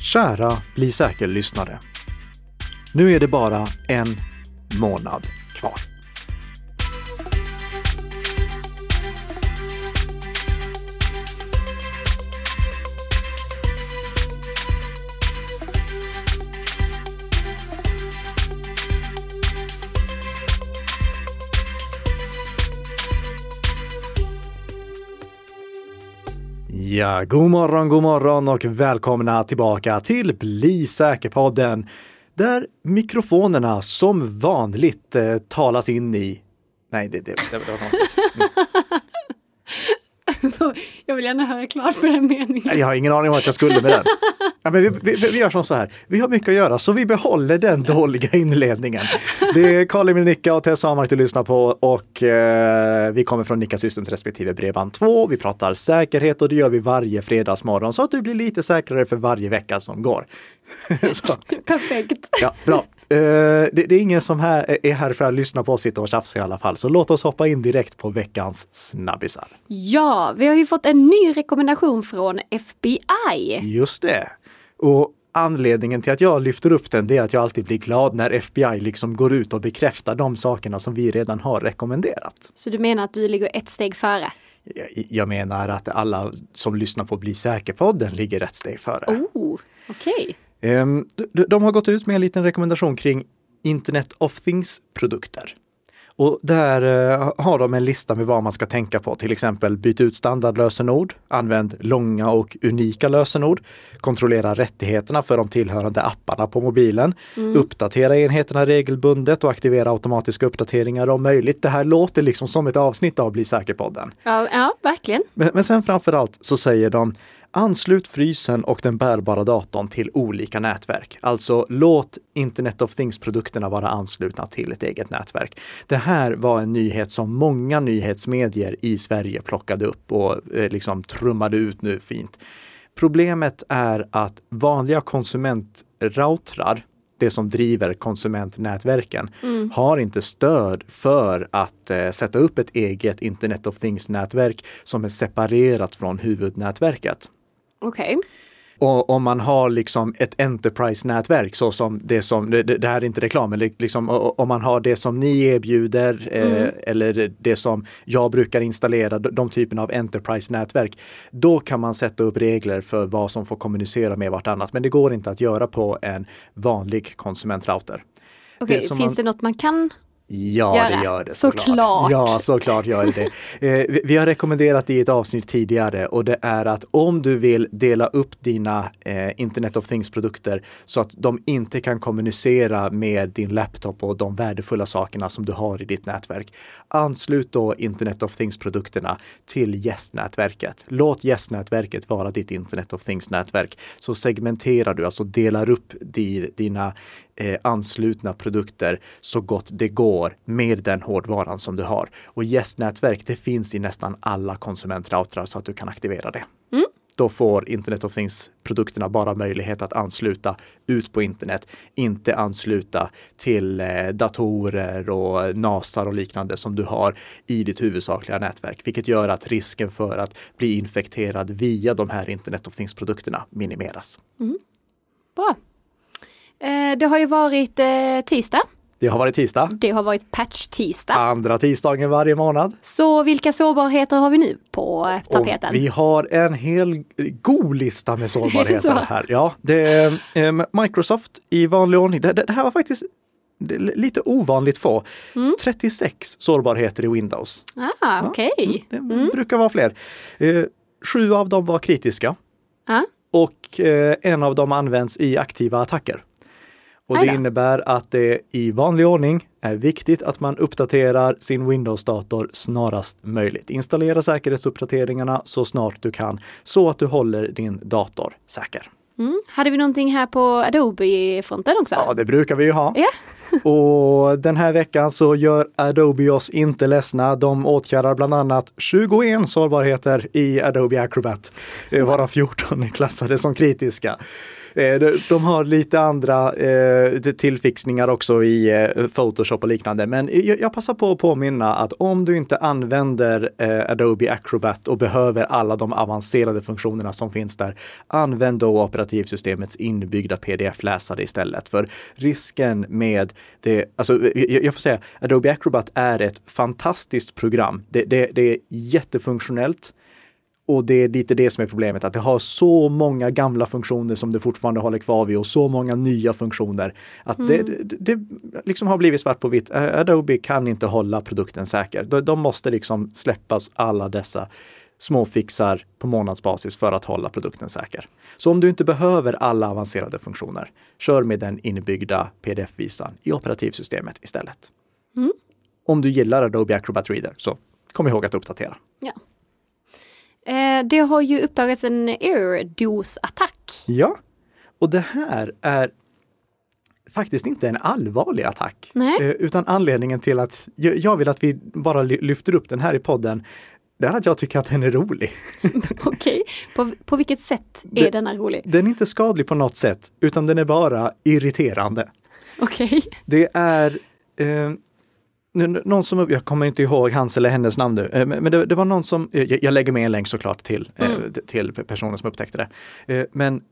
Kära Bli säker-lyssnare. Nu är det bara en månad kvar. Ja, god morgon, god morgon och välkomna tillbaka till Bli säker-podden där mikrofonerna som vanligt eh, talas in i... Nej, det, det, det, det var konstigt. Jag vill gärna höra klart för den meningen. Jag har ingen aning om att jag skulle med den. Ja, men vi, vi, vi gör som så här, vi har mycket att göra så vi behåller den dåliga inledningen. Det är Karl Emil Nicka och Tessa Hammar du lyssnar på och eh, vi kommer från Nicka Systems respektive Bredband 2. Vi pratar säkerhet och det gör vi varje fredagsmorgon så att du blir lite säkrare för varje vecka som går. Perfekt. ja, bra. Eh, det, det är ingen som här, är här för att lyssna på oss sitta och tjafsa i alla fall, så låt oss hoppa in direkt på veckans snabbisar. Ja, vi har ju fått en ny rekommendation från FBI. Just det. Och anledningen till att jag lyfter upp den, det är att jag alltid blir glad när FBI liksom går ut och bekräftar de sakerna som vi redan har rekommenderat. Så du menar att du ligger ett steg före? Jag- menar att alla som lyssnar på Bli säker-podden ligger ett steg före. Oh, okej. Ehm, De har gått ut med en liten rekommendation kring Internet of Things-produkter. Och där eh, har de en lista med vad man ska tänka på, till exempel byt ut standardlösenord, använd långa och unika lösenord, kontrollera rättigheterna för de tillhörande apparna på mobilen, uppdatera enheterna regelbundet och aktivera automatiska uppdateringar om möjligt. Det här låter liksom som ett avsnitt av Bli säker-podden. Ja, ja, verkligen. Men, men sen framför allt så säger de Anslut frysen och den bärbara datorn till olika nätverk. Alltså låt Internet of Things-produkterna vara anslutna till ett eget nätverk. Det här var en nyhet som många nyhetsmedier i Sverige plockade upp och eh, liksom trummade ut nu fint. Problemet är att vanliga konsumentroutrar det som driver konsumentnätverken har inte stöd för att eh, sätta upp ett eget Internet of Things-nätverk som är separerat från huvudnätverket. Okej. Och om man har liksom ett Enterprise-nätverk så som det som, det, det här är inte reklam, men liksom, om man har det som ni erbjuder eh, eller det som jag brukar installera, de, typerna av Enterprise-nätverk, då kan man sätta upp regler för vad som får kommunicera med vartannat. Men det går inte att göra på en vanlig konsumentrouter. Det som finns man- det något man kan? Ja, Göra. det gör det Såklart. Ja, såklart gör det. Eh, vi, har rekommenderat det i ett avsnitt tidigare och det är att om du vill dela upp dina eh, Internet of Things-produkter så att de inte kan kommunicera med din laptop och de värdefulla sakerna som du har i ditt nätverk. Anslut då Internet of Things-produkterna till Yes-nätverket. Låt Yes-nätverket vara ditt Internet of Things-nätverk. Så segmenterar du, alltså delar upp di, dina eh, anslutna produkter så gott det går med den hårdvaran som du har. Och Yes-nätverk, det finns i nästan alla konsumentroutrar så att du kan aktivera det. Då får Internet of Things-produkterna bara möjlighet att ansluta ut på internet, inte ansluta till eh, datorer och NASAR och liknande som du har i ditt huvudsakliga nätverk, vilket gör att risken för att bli infekterad via de här Internet of Things-produkterna minimeras. Bra. Eh, det har ju varit eh, tisdag. Det har varit tisdag, Det har varit patch-tisdag. andra tisdagen varje månad. Så vilka sårbarheter har vi nu på eh, Och tapeten? vi har en hel god lista med sårbarheter så? här. Ja, det är eh, Microsoft i vanlig ordning. Det, det, det här var faktiskt lite ovanligt få. Mm. 36 sårbarheter i Windows. Ah, okej. Det brukar vara fler. Eh, sju av dem var kritiska Ja. och en av dem används i aktiva attacker. Och det innebär att det i vanlig ordning är viktigt att man uppdaterar sin Windows-dator snarast möjligt. Installera säkerhetsuppdateringarna så snart du kan så att du håller din dator säker. Mm. Hade vi någonting här på Adobe-fronten också? Ja, det brukar vi ju ha. Ja. Och den här veckan så gör Adobe oss inte ledsna. De åtgärdar bland annat 21 sårbarheter i Adobe Acrobat, eh, varav 14 är klassade som kritiska. Eh, de, har lite andra eh, tillfixningar också i eh, Photoshop och liknande. Men jag, passar på att påminna att om du inte använder Adobe Acrobat och behöver alla de avancerade funktionerna som finns där, använd då operativsystemets inbyggda pdf-läsare istället. För risken med det, alltså jag, jag får säga, Adobe Acrobat är ett fantastiskt program. Det, det, det är jättefunktionellt. Och det är lite det som är problemet, att det har så många gamla funktioner som det fortfarande håller kvar vid och så många nya funktioner. Att mm. det, det, liksom har blivit svart på vitt. Adobe kan inte hålla produkten säker. De, de måste liksom släppas alla dessa småfixar på månadsbasis för att hålla produkten säker. Så om du inte behöver alla avancerade funktioner, kör med den inbyggda pdf-visan i operativsystemet istället. Mm. Om du gillar Adobe Acrobat Reader, så kom ihåg att uppdatera. Ja. Eh, det har ju uppdagats en airdos-attack. Ja, och det här är faktiskt inte en allvarlig attack. Nej. Eh, utan anledningen till att jag vill att vi bara lyfter upp den här i podden det är att jag tycker att den är rolig. Okej, på, på vilket sätt är den, denna rolig? Den är inte skadlig på något sätt, utan den är bara irriterande. Okej. Det är eh, någon som, jag kommer inte ihåg hans eller hennes namn nu, eh, men det, det var någon som, jag, jag, lägger med en länk såklart till, eh, mm. till personen som upptäckte det. Eh, men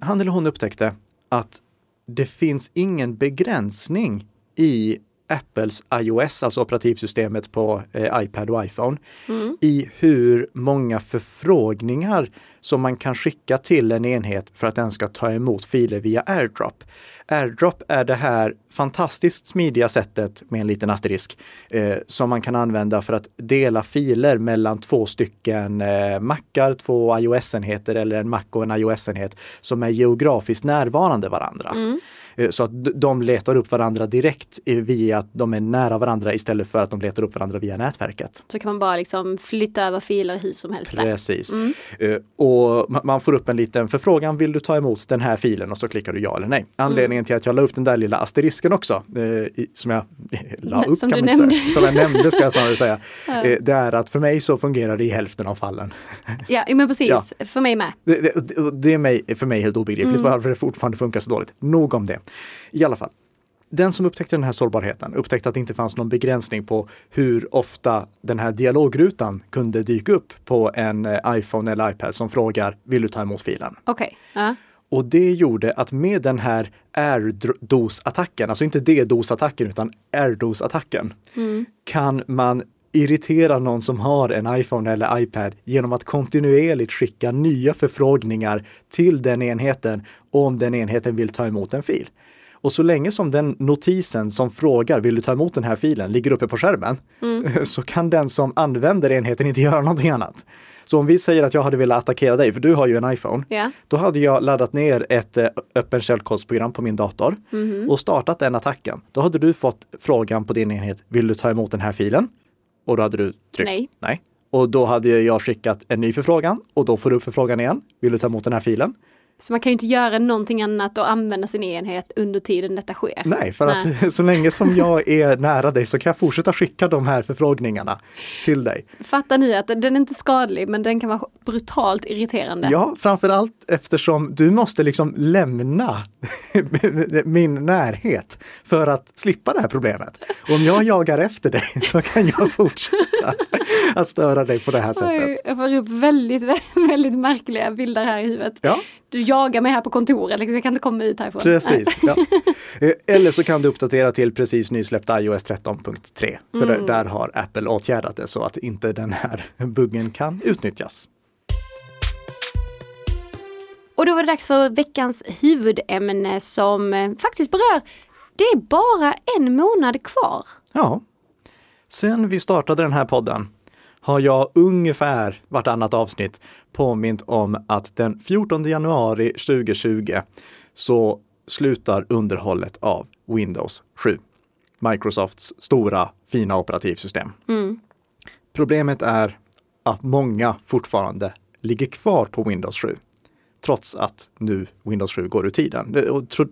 han eller hon upptäckte att det finns ingen begränsning i Apples iOS, alltså operativsystemet på eh, iPad och iPhone, mm. i hur många förfrågningar som man kan skicka till en enhet för att den ska ta emot filer via AirDrop. AirDrop är det här fantastiskt smidiga sättet med en liten asterisk eh, som man kan använda för att dela filer mellan två stycken eh, Macar, två iOS-enheter eller en Mac och en iOS-enhet som är geografiskt närvarande varandra. Mm. Eh, så att de letar upp varandra direkt via att de är nära varandra istället för att de letar upp varandra via nätverket. Så kan man bara liksom flytta över filer hur som helst. Precis. Mm. Eh, och man får upp en liten förfrågan, vill du ta emot den här filen? Och så klickar du ja eller nej. Anledningen mm. till att jag la upp den där lilla asterisken också, eh, som jag la upp som kan man nämnde. säga, som jag nämnde ska jag snarare säga, ja. det är att för mig så fungerar det i hälften av fallen. Ja, men precis, ja. för mig med. Det, det, det är mig, för mig helt obegripligt mm. varför det fortfarande funkar så dåligt. Nog om det. I alla fall. Den som upptäckte den här sårbarheten upptäckte att det inte fanns någon begränsning på hur ofta den här dialogrutan kunde dyka upp på en eh, iPhone eller iPad som frågar vill du ta emot filen? Okej. Okay. Uh. Och det gjorde att med den här AirDos-attacken, alltså inte DDoS-attacken utan AirDos-attacken, mm. kan man irritera någon som har en iPhone eller iPad genom att kontinuerligt skicka nya förfrågningar till den enheten om den enheten vill ta emot en fil. Och så länge som den notisen som frågar vill du ta emot den här filen ligger uppe på skärmen mm. så kan den som använder enheten inte göra någonting annat. Så om vi säger att jag hade velat attackera dig, för du har ju en iPhone, yeah. då hade jag laddat ner ett eh, öppen källkodsprogram på min dator mm. och startat den attacken. Då hade du fått frågan på din enhet, vill du ta emot den här filen? Och då hade du tryckt nej. nej. Och då hade jag skickat en ny förfrågan och då får du upp förfrågan igen. Vill du ta emot den här filen? Så man kan ju inte göra någonting annat och använda sin enhet under tiden detta sker. Nej, för Nej. att så länge som jag är nära dig så kan jag fortsätta skicka de här förfrågningarna till dig. Fattar ni att den är inte skadlig men den kan vara brutalt irriterande? Ja, framförallt eftersom du måste liksom lämna min närhet för att slippa det här problemet. Och om jag jagar efter dig så kan jag fortsätta att störa dig på det här sättet. Oj, jag får upp väldigt, väldigt märkliga bilder här i huvudet. Ja. Du jagar mig här på kontoret, liksom. jag kan inte komma ut härifrån. Precis. Ja. Eh, eller så kan du uppdatera till precis nysläppta iOS 13.3. För mm. där har Apple åtgärdat det så att inte den här buggen kan utnyttjas. Och då var det dags för veckans huvudämne som eh, faktiskt berör, det är bara en månad kvar. Ja. Sen vi startade den här podden har jag ungefär vartannat avsnitt påmint om att den 14 januari 2020 så slutar underhållet av Windows 7. Microsofts stora fina operativsystem. Mm. Problemet är att många fortfarande ligger kvar på Windows 7 trots att nu Windows 7 går ur tiden.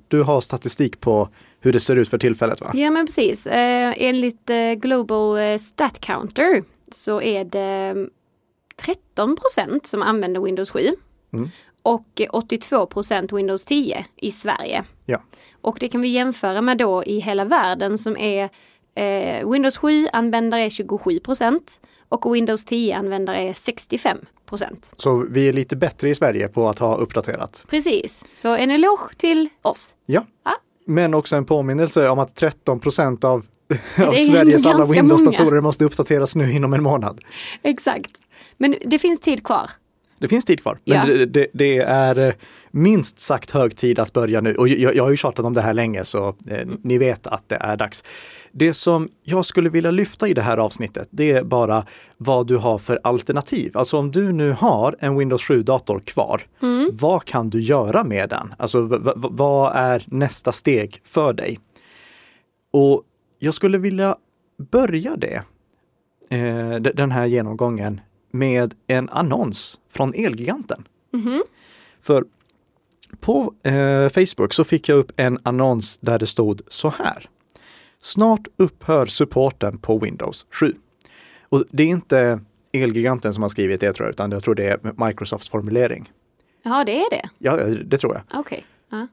Du har statistik på hur det ser ut för tillfället va? Ja men precis. Eh, enligt eh, Global eh, Stat Counter så är det 13 procent som använder Windows 7. Mm. och 82 procent Windows 10 i Sverige. Ja. Och det kan vi jämföra med då i hela världen som är eh, Windows 7-användare är 27 procent och Windows 10-användare är 65 procent. Så vi är lite bättre i Sverige på att ha uppdaterat. Precis, så en eloge till oss. Ja. Ja. Men också en påminnelse om att 13 procent av, av Sveriges alla Windows-datorer måste uppdateras nu inom en månad. Exakt. Men det finns tid kvar. Det finns tid kvar, men Ja. det, det, det är eh, minst sagt hög tid att börja nu. Och jag, jag har ju tjatat om det här länge så eh, ni vet att det är dags. Det som jag skulle vilja lyfta i det här avsnittet, det är bara vad du har för alternativ. Alltså om du nu har en Windows 7-dator kvar, vad kan du göra med den? Alltså vad är nästa steg för dig? Och jag skulle vilja börja det, eh, den här genomgången, med en annons från Elgiganten. För på eh, Facebook så fick jag upp en annons där det stod så här. Snart upphör supporten på Windows 7. Och det är inte Elgiganten som har skrivit det tror jag, utan jag tror det är Microsofts formulering. Ja, det är det. Ja, det tror jag. Okej. Ja.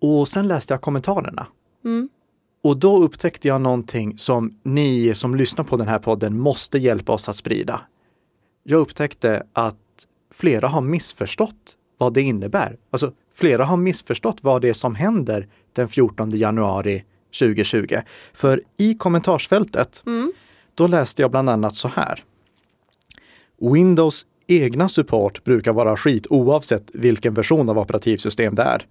Och sen läste jag kommentarerna. Mm. Och då upptäckte jag någonting som ni som lyssnar på den här podden måste hjälpa oss att sprida. Jag upptäckte att flera har missförstått vad det innebär. Alltså, flera har missförstått vad det är som händer den 14 januari 2020. För i kommentarsfältet, då läste jag bland annat så här. Windows egna support brukar vara skit oavsett vilken version av operativsystem det är.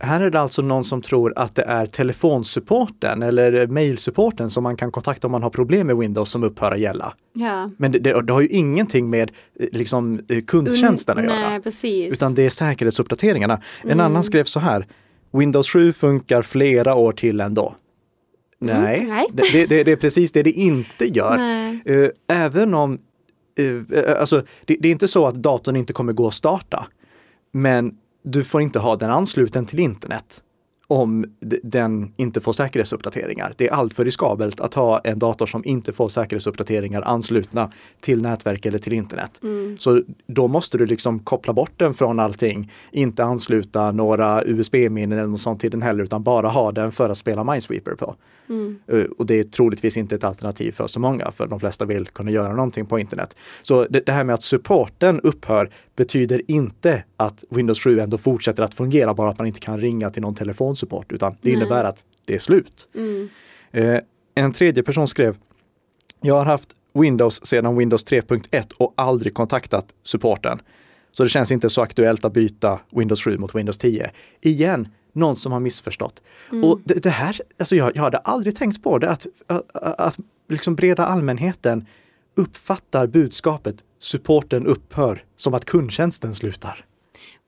Här är det alltså någon som tror att det är telefonsupporten eller mailsupporten som man kan kontakta om man har problem med Windows som upphör att gälla. Ja. Men det, det, det har ju ingenting med eh, liksom, eh, kundtjänsten att Mm, göra. Nej, precis. Utan det är säkerhetsuppdateringarna. En Mm. annan skrev så här. Windows 7 funkar flera år till ändå. Nej, Mm, nej. Det, det, det är precis det det inte gör. Nej. Eh, Även om, eh, alltså det, det är inte så att datorn inte kommer gå att starta. Men du får inte ha den ansluten till internet om den inte får säkerhetsuppdateringar. Det är alltför riskabelt att ha en dator som inte får säkerhetsuppdateringar anslutna till nätverk eller till internet. Så då måste du liksom koppla bort den från allting, inte ansluta några USB-minnen eller något sånt till den heller, utan bara ha den för att spela Minesweeper på. Eh, Och det är troligtvis inte ett alternativ för så många, för de flesta vill kunna göra någonting på internet. Så det, det här med att supporten upphör betyder inte att Windows 7 ändå fortsätter att fungera, bara att man inte kan ringa till någon telefonsupport, utan det innebär att det är slut. Eh, en tredje person skrev, jag har haft Windows sedan Windows 3.1 och aldrig kontaktat supporten. Så det känns inte så aktuellt att byta Windows 7 mot Windows 10. Igen, någon som har missförstått. Och det, det här, alltså jag, jag hade aldrig tänkt på det, att, att, att liksom breda allmänheten uppfattar budskapet supporten upphör som att kundtjänsten slutar.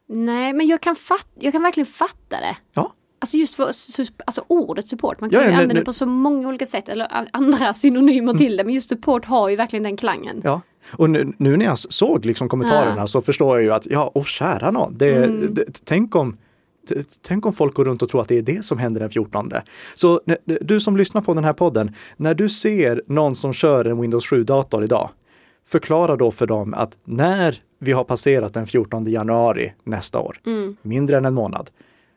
Nej, men jag kan, fat- jag kan verkligen fatta det. Ja, Alltså just för alltså ordet support, man kan Ja, ju ja, använda det på så många olika sätt eller andra synonymer till det. Men just support har ju verkligen den klangen. Ja, och nu, nu när jag såg liksom kommentarerna Ja. så förstår jag ju att, ja, och kära nån, det, det, tänk om Tänk om folk går runt och tror att det är det som händer den 14. Så du som lyssnar på den här podden, när du ser någon som kör en Windows 7-dator idag, förklara då för dem att när vi har passerat den 14 januari nästa år, mindre än en månad,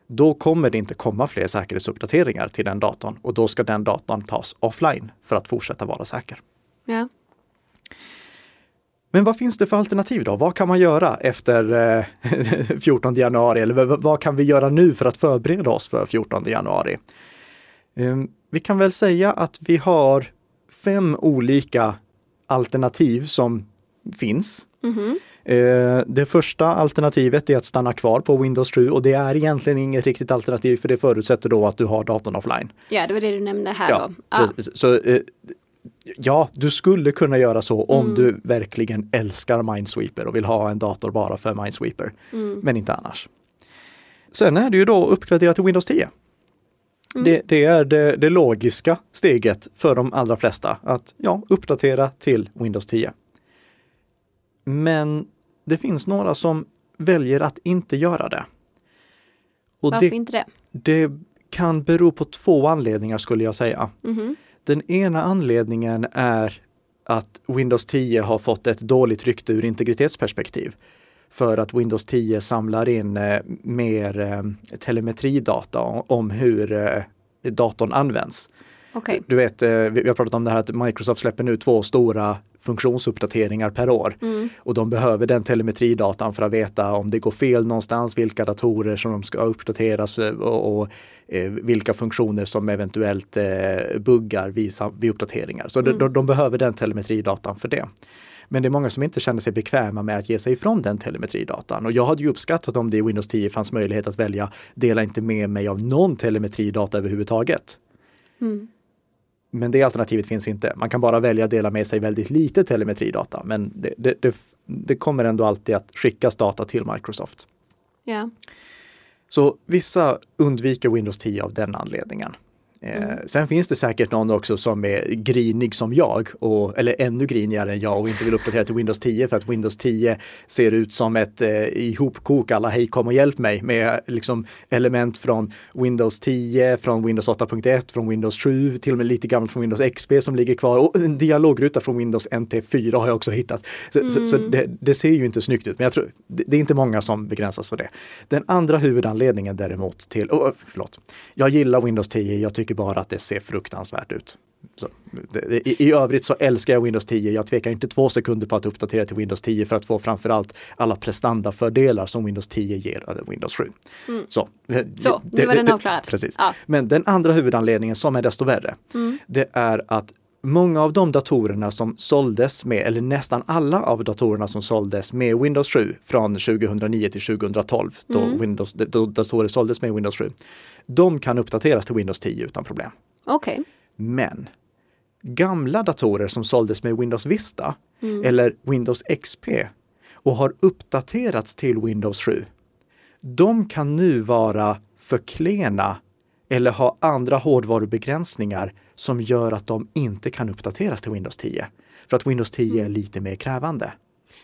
då kommer det inte komma fler säkerhetsuppdateringar till den datorn och då ska den datorn tas offline för att fortsätta vara säker. Ja. Men vad finns det för alternativ då? Vad kan man göra efter eh, 14 januari? Eller vad kan vi göra nu för att förbereda oss för 14 januari? Ehm, Vi kan väl säga att vi har fem olika alternativ som finns. Eh, Det första alternativet är att stanna kvar på Windows 7 och det är egentligen inget riktigt alternativ för det förutsätter då att du har datorn offline. ja, det var det du nämnde här Ja, då. Precis. Så, eh, ja, du skulle kunna göra så om du verkligen älskar Minesweeper och vill ha en dator bara för Minesweeper. Men inte annars. Sen är det ju då att uppgradera till Windows 10. Det, det är det, det logiska steget för de allra flesta att ja, uppdatera till Windows 10. Men det finns några som väljer att inte göra det. Och Varför det, inte det? det kan bero på två anledningar skulle jag säga. Den ena anledningen är att Windows 10 har fått ett dåligt rykte ur integritetsperspektiv. för att Windows 10 samlar in eh, mer eh, telemetridata om hur eh, datorn används. Okej. Du vet, eh, vi har pratat om det här att Microsoft släpper nu två stora funktionsuppdateringar per år. Mm. Och de behöver den telemetridatan för att veta om det går fel någonstans, vilka datorer som de ska uppdateras och, och eh, vilka funktioner som eventuellt eh, buggar vid, vid uppdateringar. Så de, de, de behöver den telemetridatan för det. Men det är många som inte känner sig bekväma med att ge sig ifrån den telemetridatan. Och jag hade ju uppskattat om det i Windows 10 fanns möjlighet att välja dela inte med mig av någon telemetridata överhuvudtaget. Mm. Men det alternativet finns inte. Man kan bara välja att dela med sig väldigt lite telemetridata. Men det, det, det, det kommer ändå alltid att skickas data till Microsoft. Ja. Så vissa undviker Windows 10 av den anledningen. Eh, Sen finns det säkert någon också som är grinig som jag, och, eller ännu grinigare än jag och inte vill uppdatera till Windows 10 för att Windows 10 ser ut som ett eh, ihopkok alla hej kom och hjälp mig med liksom element från Windows 10, från Windows 8.1, från Windows 7, till och med lite gammalt från Windows XP som ligger kvar och en dialogruta från Windows NT4 har jag också hittat. Så, så, så det, det ser ju inte snyggt ut, men jag tror det, det är inte många som begränsas för det. Den andra huvudanledningen däremot till, oh, förlåt, jag gillar Windows 10, jag tycker bara att det ser fruktansvärt ut. Så, det, det, i, I övrigt så älskar jag Windows 10. Jag tvekar inte två sekunder på att uppdatera till Windows 10 för att få framförallt alla prestandafördelar som Windows 10 ger över Windows 7. Så, Så, nu var den avklarad. Precis. Ja. Men den andra huvudanledningen som är desto värre, Mm. det är att många av de datorerna som såldes med, eller nästan alla av datorerna som såldes med Windows 7 från 2009 till 2012, då, Mm. Windows, då datorer såldes med Windows 7, de kan uppdateras till Windows 10 utan problem. Okej. Men gamla datorer som såldes med Windows Vista Mm. eller Windows XP och har uppdaterats till Windows 7, de kan nu vara för klena eller ha andra hårdvarubegränsningar som gör att de inte kan uppdateras till Windows 10. För att Windows 10 Mm. är lite mer krävande.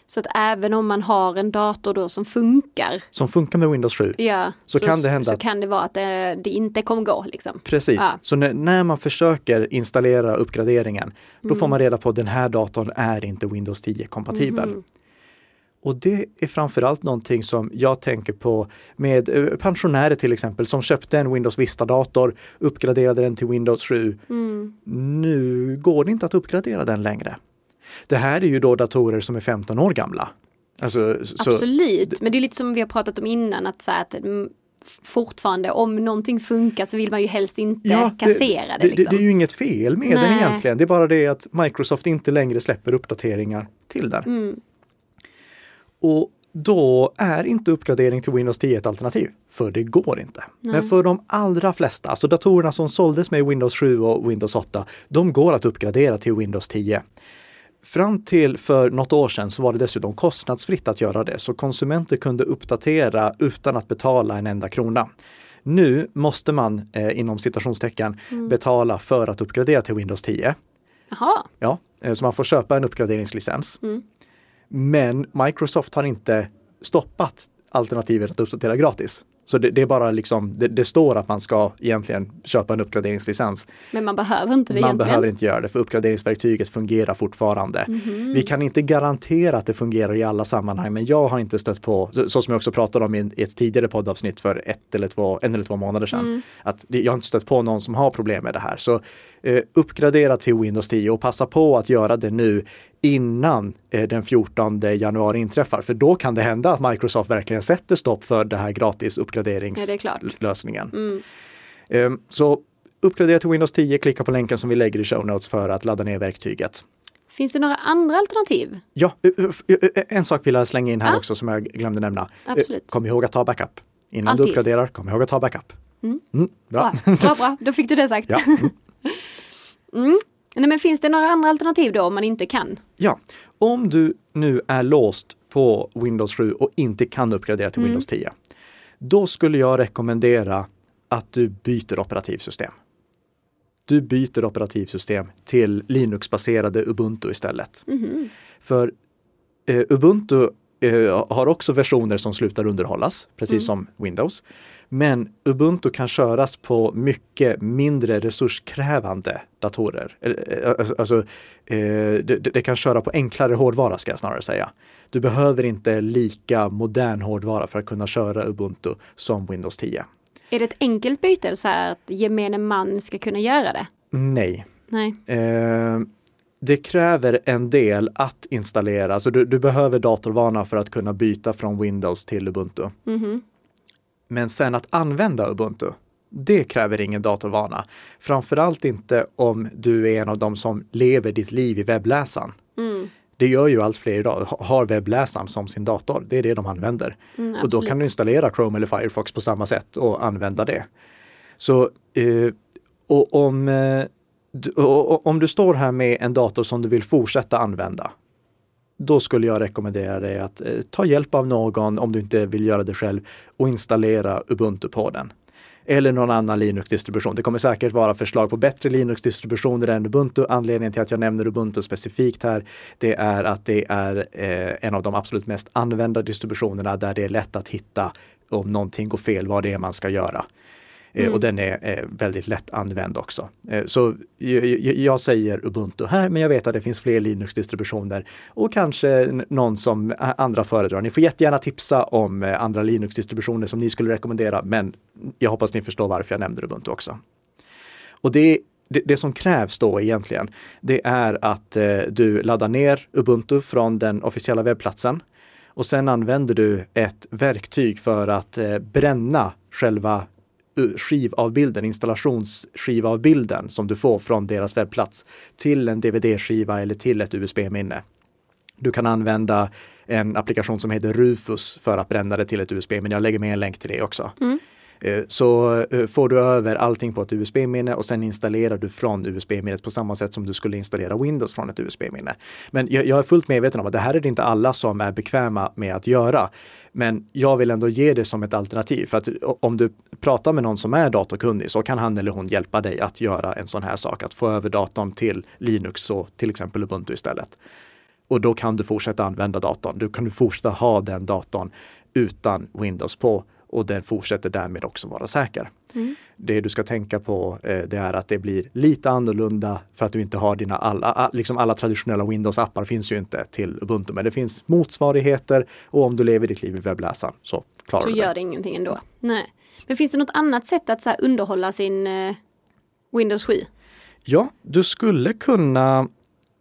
Så att även om man har en dator då som funkar, Som funkar med Windows 7. ja, Så kan det hända så kan det vara att det, det inte kommer gå. Liksom. Precis, Ja. så när, när man försöker installera uppgraderingen, då Mm. får man reda på att den här datorn är inte Windows 10 kompatibel. Mhm. Och det är framförallt någonting som jag tänker på med eh, pensionärer till exempel som köpte en Windows Vista-dator, uppgraderade den till Windows 7. Mm. Nu går det inte att uppgradera den längre. Det här är ju då datorer som är 15 år gamla. Alltså, så, Absolut, men det är lite som vi har pratat om innan, att, så här, att mm, fortfarande om någonting funkar så vill man ju helst inte kassera det. det, liksom. det är ju inget fel med den Nej. egentligen. Det är bara det att Microsoft inte längre släpper uppdateringar till den. Mm. Och då är inte uppgradering till Windows 10 ett alternativ, för det går inte. Men för de allra flesta, alltså datorerna som såldes med Windows 7 och Windows 8, de går att uppgradera till Windows 10. Fram till för något år sedan så var det dessutom kostnadsfritt att göra det, så konsumenter kunde uppdatera utan att betala en enda krona. Nu måste man eh, inom citationstecken betala för att uppgradera till Windows 10. Jaha, Ja, eh, så man får köpa en uppgraderingslicens. Mm. Men Microsoft har inte stoppat alternativet att uppdatera gratis. Så det, det är bara liksom, det, det står att man ska egentligen köpa en uppgraderingslicens. men man behöver inte det Man egentligen. behöver inte göra det för uppgraderingsverktyget fungerar fortfarande. Mhm. Vi kan inte garantera att det fungerar i alla sammanhang, men jag har inte stött på, så så som jag också pratade om i ett tidigare poddavsnitt för ett eller två, en eller två månader sedan, Mm. att jag har inte stött på någon som har problem med det här. Så uppgradera till Windows 10 och passa på att göra det nu innan eh, den 14 januari inträffar. För då kan det hända att Microsoft verkligen sätter stopp för det här gratis Ja, uppgraderingslösningen. Mm. Eh, Så uppgradera till Windows 10, klicka på länken som vi lägger i show notes för att ladda ner verktyget. Finns det några andra alternativ? Ja, eh, eh, eh, en sak vill jag slänga in här Ja. också som jag glömde nämna. Eh, Absolut. Kom ihåg att ta backup. Innan Alltid. du uppgraderar, kom ihåg att ta backup. Mm. Mm, bra. Bra, bra, bra. då fick du det sagt. Ja. Mm. Mm. Nej, men finns det några andra alternativ då om man inte kan? ja, om du nu är låst på Windows 7 och inte kan uppgradera till Mm. Windows 10, då skulle jag rekommendera att du byter operativsystem. Du byter operativsystem till Linux-baserade Ubuntu istället. Mhm. För eh, Ubuntu har också versioner som slutar underhållas, precis Mm. som Windows. Men Ubuntu kan köras på mycket mindre resurskrävande datorer. Eller, eh, Alltså, alltså, eh, det, det kan köra på enklare hårdvara ska jag snarare säga. Du behöver inte lika modern hårdvara för att kunna köra Ubuntu som Windows 10. Är det ett enkelt byte så här att gemene man ska kunna göra det? Nej, Nej. Det kräver en del att installera, alltså du, du behöver datorvana för att kunna byta från Windows till Ubuntu. Mhm. Men sen att använda Ubuntu, det kräver ingen datorvana. Framförallt inte om du är en av dem som lever ditt liv i webbläsaren. Mm. Det gör ju allt fler idag, ha- har webbläsaren som sin dator. Det är det de använder. Mm, och då kan du installera Chrome eller Firefox på samma sätt och använda det. Så eh, och om, eh, du, om du står här med en dator som du vill fortsätta använda, då skulle jag rekommendera dig att eh, ta hjälp av någon om du inte vill göra det själv och installera Ubuntu på den. Eller någon annan Linux-distribution. Det kommer säkert vara förslag på bättre Linux-distributioner än Ubuntu. Anledningen till att jag nämner Ubuntu specifikt här, det är att det är eh, en av de absolut mest använda distributionerna där det är lätt att hitta om någonting går fel, vad det är man ska göra. Eh, Mm. Och den är eh, väldigt lätt använd också. Eh, så jag, säger Ubuntu här, men jag vet att det finns fler Linux-distributioner och kanske någon som andra föredrar. Ni får jättegärna tipsa om andra Linux-distributioner som ni skulle rekommendera, men jag hoppas ni förstår varför jag nämnde Ubuntu också. Och det, det, det som krävs då egentligen, det är att eh, du laddar ner Ubuntu från den officiella webbplatsen och sen använder du ett verktyg för att eh, bränna själva skivavbilden, installationsskivavbilden som du får från deras webbplats till en DVD-skiva eller till ett USB-minne. Du kan använda en applikation som heter Rufus för att bränna det till ett USB-minne. Jag lägger med en länk till det också. Mm. Eh, så eh, får du över allting på ett USB-minne och sen installerar du från USB-minnet på samma sätt som du skulle installera Windows från ett USB-minne. Men jag, jag är fullt medveten om att det här är det inte alla som är bekväma med att göra. Men jag vill ändå ge det som ett alternativ för att om du pratar med någon som är datorkunnig så kan han eller hon hjälpa dig att göra en sån här sak, att få över datorn till Linux och till exempel Ubuntu istället. Och då kan du fortsätta använda datorn. Du kan du fortsätta ha den datorn utan Windows på och den fortsätter därmed också vara säker. Mm. Det du ska tänka på eh, det är att det blir lite annorlunda för att du inte har dina alla, a- liksom alla traditionella Windows-appar finns ju inte till Ubuntu, men det finns motsvarigheter och om du lever ditt liv i webbläsaren så klarar Så du gör det. det ingenting ändå. Nej. Men finns det något annat sätt att så underhålla sin eh, Windows 7? Ja, du skulle kunna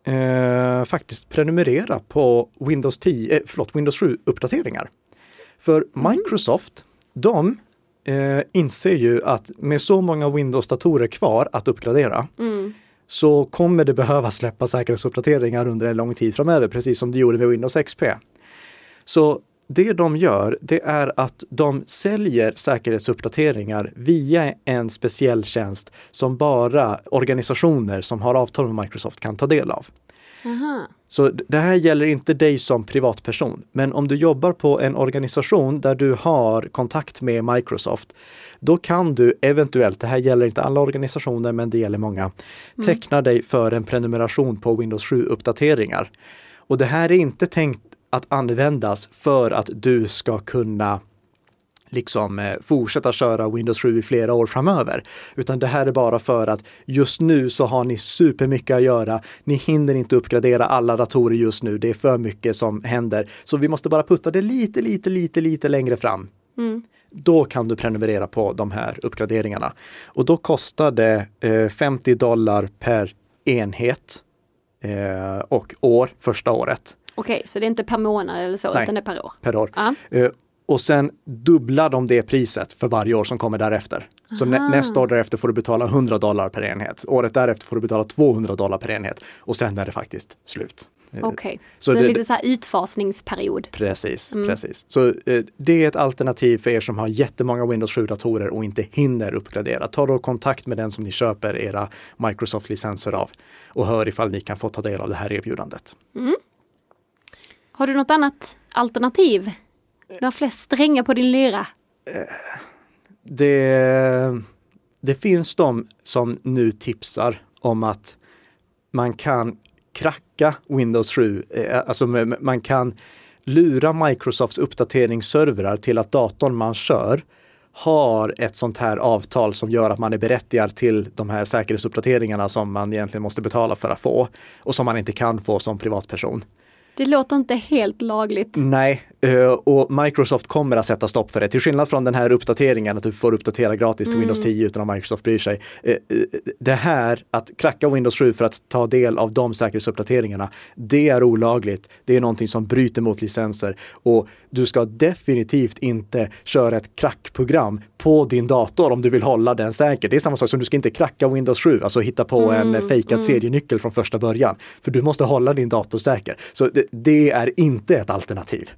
eh, faktiskt prenumerera på Windows 10, eh, förlåt, Windows 7-uppdateringar. För Microsoft, de eh, inser ju att med så många Windows-datorer kvar att uppgradera Mm. så kommer det behöva släppa säkerhetsuppdateringar under en lång tid framöver, precis som det gjorde med Windows XP. Så det de gör, det är att de säljer säkerhetsuppdateringar via en speciell tjänst som bara organisationer som har avtal med Microsoft kan ta del av. Aha. Så det här gäller inte dig som privatperson, men om du jobbar på en organisation där du har kontakt med Microsoft, då kan du eventuellt, det här gäller inte alla organisationer, men det gäller många, teckna dig för en prenumeration på Windows 7-uppdateringar. Och det här är inte tänkt att användas för att du ska kunna liksom eh, fortsätta köra Windows 7 i flera år framöver. Utan det här är bara för att just nu så har ni supermycket att göra. Ni hinner inte uppgradera alla datorer just nu. Det är för mycket som händer. Så vi måste bara putta det lite, lite, lite, lite längre fram. Mm. Då kan du prenumerera på de här uppgraderingarna. Och då kostar det eh, 50 dollar per enhet eh, och år första året Okej, så det är inte per månad eller så, Nej. utan det är per år. per år. Ja. Eh, och sen dubblar de det priset för varje år som kommer därefter. Så nä nästa år därefter får du betala 100 dollar per enhet. Året därefter får du betala 200 dollar per enhet. Och sen är det faktiskt slut. Eh, Okej, Så så, det- lite så här utfasningsperiod. Precis, Mm. precis. Så eh, det är ett alternativ för er som har jättemånga Windows 7-datorer och inte hinner uppgradera. Ta då kontakt med den som ni köper era Microsoft-licenser av och hör ifall ni kan få ta del av det här erbjudandet. Har du något annat alternativ? Du har flest strängar på din lyra. det, det finns de som nu tipsar om att man kan kracka Windows 7, eh, alltså man kan lura Microsofts uppdateringsservrar till att datorn man kör har ett sånt här avtal som gör att man är berättigad till de här säkerhetsuppdateringarna som man egentligen måste betala för att få och som man inte kan få som privatperson. Det låter inte helt lagligt. Nej, och Microsoft kommer att sätta stopp för det. Till skillnad från den här uppdateringen att du får uppdatera gratis till mm. Windows 10 utan att Microsoft bryr sig. Eh, eh, det här att kracka Windows 7 för att ta del av de säkerhetsuppdateringarna, det är olagligt. Det är någonting som bryter mot licenser och du ska definitivt inte köra ett krackprogram på din dator om du vill hålla den säker. Det är samma sak som du ska inte kracka Windows 7, alltså hitta på mm, en fejkad mm. serienyckel från första början. För du måste hålla din dator säker. Så det, det är inte ett alternativ.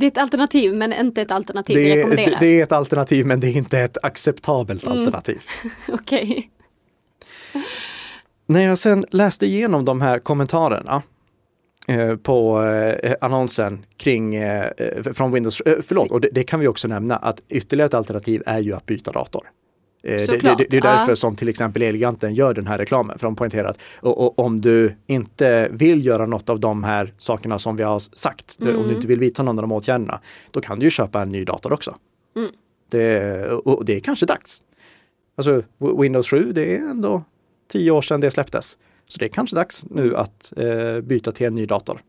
Det är ett alternativ men inte ett alternativ det, rekommenderar. Det, det är ett alternativ men det är inte ett acceptabelt mm. alternativ. Okej. Okay. När jag sen läste igenom de här kommentarerna eh, på eh, annonsen kring eh, från Windows, förlåt, och det, det, kan vi också nämna att ytterligare ett alternativ är ju att byta dator. Det, det, det, är därför ja. som till exempel Elgiganten gör den här reklamen. För de poängterar att och, och, om du inte vill göra något av de här sakerna som vi har sagt, mm. om du inte vill vidta någon av de åtgärderna, då kan du ju köpa en ny dator också. Mm. Det, och det är kanske dags. Alltså Windows 7, det är ändå tio år sedan det släpptes. Så det är kanske dags nu att eh, byta till en ny dator.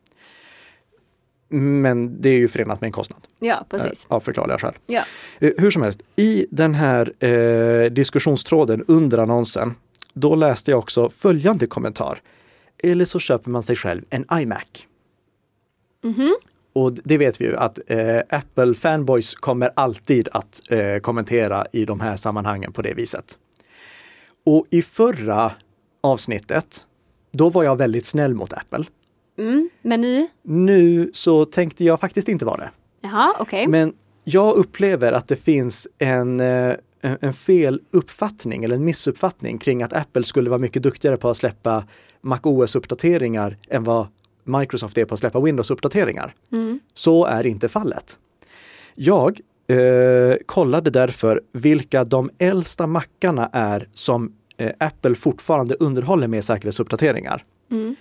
Men det är ju förenat med en kostnad. Ja, precis. Av förklarliga skäl. Ja. Eh, hur som helst, i den här eh, diskussionstråden under annonsen, då läste jag också följande kommentar. Eller så köper man sig själv en iMac. Mm -hmm. Och det vet vi ju att eh, Apple fanboys kommer alltid att eh, kommentera i de här sammanhangen på det viset. Och i förra avsnittet, då var jag väldigt snäll mot Apple. Mm, men nu? Nu så tänkte jag faktiskt inte vara det. Jaha, okej. Okay. Men jag upplever att det finns en, eh, en fel uppfattning eller en missuppfattning kring att Apple skulle vara mycket duktigare på att släppa MacOS-uppdateringar än vad Microsoft är på att släppa Windows-uppdateringar. Mm. Så är inte fallet. Jag eh, kollade därför vilka de äldsta mackarna är som eh, Apple fortfarande underhåller med säkerhetsuppdateringar. Mm.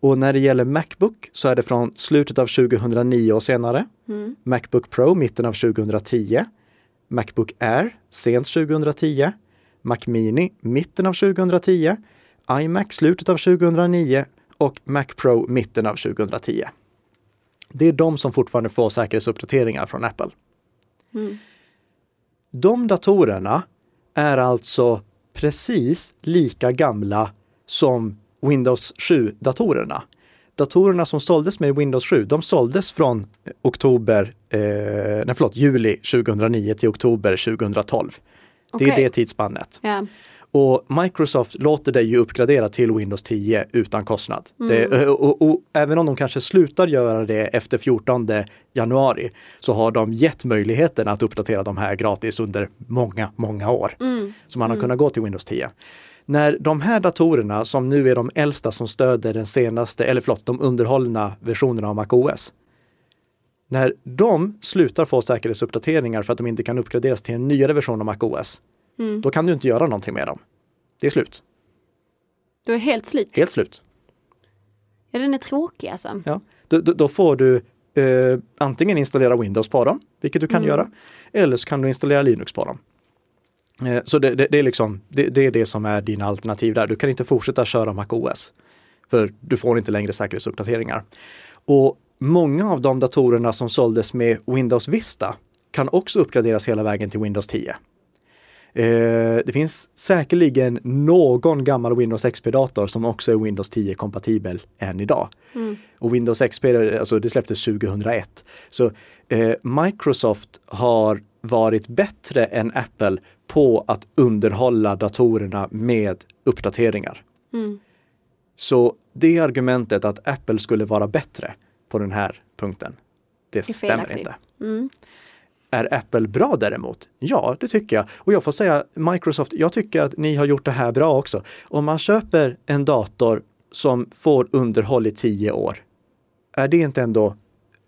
Och när det gäller Macbook så är det från slutet av 2009 och senare. Mm. Macbook Pro mitten av 2010. Macbook Air sent 2010. Mac Mini mitten av 2010. iMac slutet av 2009 och Mac Pro mitten av 2010. Det är de som fortfarande får säkerhetsuppdateringar från Apple. Mm. De datorerna är alltså precis lika gamla som Windows 7-datorerna. Datorerna som såldes med Windows 7, de såldes från oktober, eh, nej förlåt, juli 2009 till oktober 2012. Okay. Det är det tidsspannet. Yeah. Och Microsoft låter dig ju uppgradera till Windows 10 utan kostnad. Mm. Det, och, och, och, även om de kanske slutar göra det efter 14 januari så har de gett möjligheten att uppdatera de här gratis under många, många år. Mm. Så man har mm. kunnat gå till Windows 10. När de här datorerna som nu är de äldsta som stöder den senaste, eller förlåt, de underhållna versionerna av MacOS. När de slutar få säkerhetsuppdateringar för att de inte kan uppgraderas till en nyare version av MacOS, mm. då kan du inte göra någonting med dem. Det är slut. Du är helt slut? Helt slut. Ja, den är tråkig alltså. Ja, då, då, då får du eh, antingen installera Windows på dem, vilket du kan mm. göra, eller så kan du installera Linux på dem. Eh, så det, det, det är liksom, det, det, är det som är dina alternativ där. Du kan inte fortsätta köra MacOS. För du får inte längre säkerhetsuppdateringar. Och många av de datorerna som såldes med Windows Vista kan också uppgraderas hela vägen till Windows 10. Eh, det finns säkerligen någon gammal Windows XP-dator som också är Windows 10-kompatibel än idag. Mm. Och Windows XP, alltså det släpptes 2001. Så eh, Microsoft har varit bättre än Apple på att underhålla datorerna med uppdateringar. Mm. Så det argumentet att Apple skulle vara bättre på den här punkten, det, det stämmer inte. Mm. Är Apple bra däremot? Ja, det tycker jag. Och jag får säga Microsoft, jag tycker att ni har gjort det här bra också. Om man köper en dator som får underhåll i tio år, är det inte ändå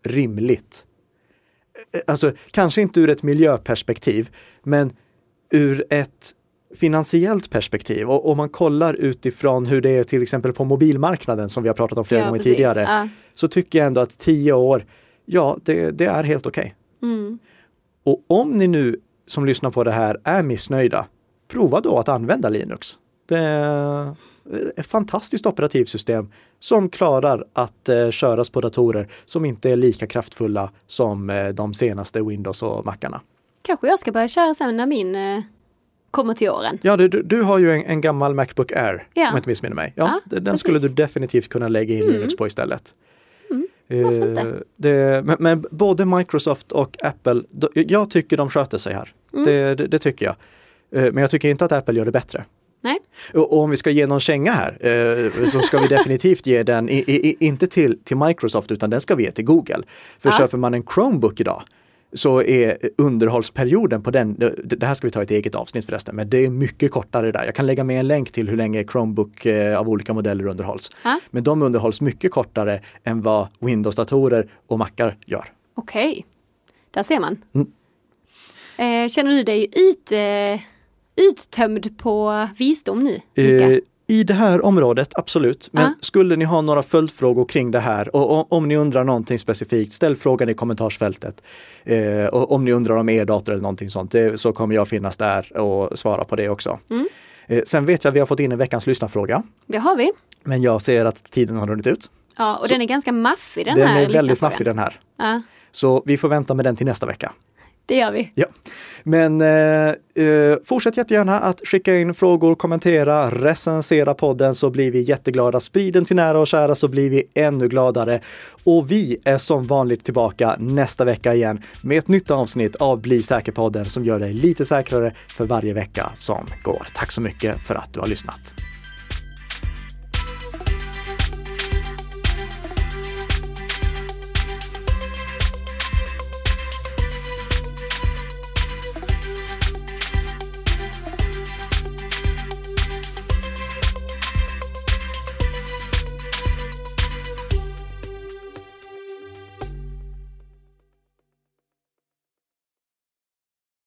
rimligt? Alltså, kanske inte ur ett miljöperspektiv, men ur ett finansiellt perspektiv och om man kollar utifrån hur det är till exempel på mobilmarknaden som vi har pratat om flera ja, gånger precis. tidigare, ja. så tycker jag ändå att tio år, ja, det, det är helt okej. Mm. Och om ni nu som lyssnar på det här är missnöjda, prova då att använda Linux. Det är ett fantastiskt operativsystem som klarar att eh, köras på datorer som inte är lika kraftfulla som eh, de senaste Windows och Macarna. Kanske jag ska börja köra sen när min eh, kommer till åren. Ja, du, du har ju en, en gammal Macbook Air, Ja. om jag inte missminner mig. Ja, Ja, den precis. skulle du definitivt kunna lägga in Linux på istället. varför Eh, inte? det, men, men både Microsoft och Apple, då, jag tycker de sköter sig här. Mm. Det, det, det tycker jag. Eh, Men jag tycker inte att Apple gör det bättre. Nej. Och, och om vi ska ge någon känga här eh, så ska vi definitivt ge den, i, i, inte till, till Microsoft utan den ska vi ge till Google. För Ja. köper man en Chromebook idag så är underhållsperioden på den, det, här ska vi ta i ett eget avsnitt förresten, men det är mycket kortare där. Jag kan lägga med en länk till hur länge Chromebook eh, av olika modeller underhålls. Ja. Men de underhålls mycket kortare än vad Windows-datorer och Macar gör. Okej, där ser man. Mm. Eh, känner du dig ut, eh, uttömd på visdom nu, Mika? Eh, I det här området, absolut. Men Ja. skulle ni ha några följdfrågor kring det här och, och om ni undrar någonting specifikt, ställ frågan i kommentarsfältet. Eh, och om ni undrar om e-dator eller någonting sånt, det, så kommer jag finnas där och svara på det också. Mm. Eh, sen vet jag att vi har fått in en veckans lyssnarfråga, Det har vi. men jag ser att tiden har runnit ut. Ja, och den är ganska maffig den, Den här är väldigt maffig den här. Ja, Så vi får vänta med den till nästa vecka det gör vi. Ja. Men eh, eh, fortsätt jättegärna att skicka in frågor, kommentera, recensera podden så blir vi jätteglada. Sprid den till nära och kära så blir vi ännu gladare. Och vi är som vanligt tillbaka nästa vecka igen med ett nytt avsnitt av Bli säker-podden som gör dig lite säkrare för varje vecka som går. Tack så mycket för att du har lyssnat.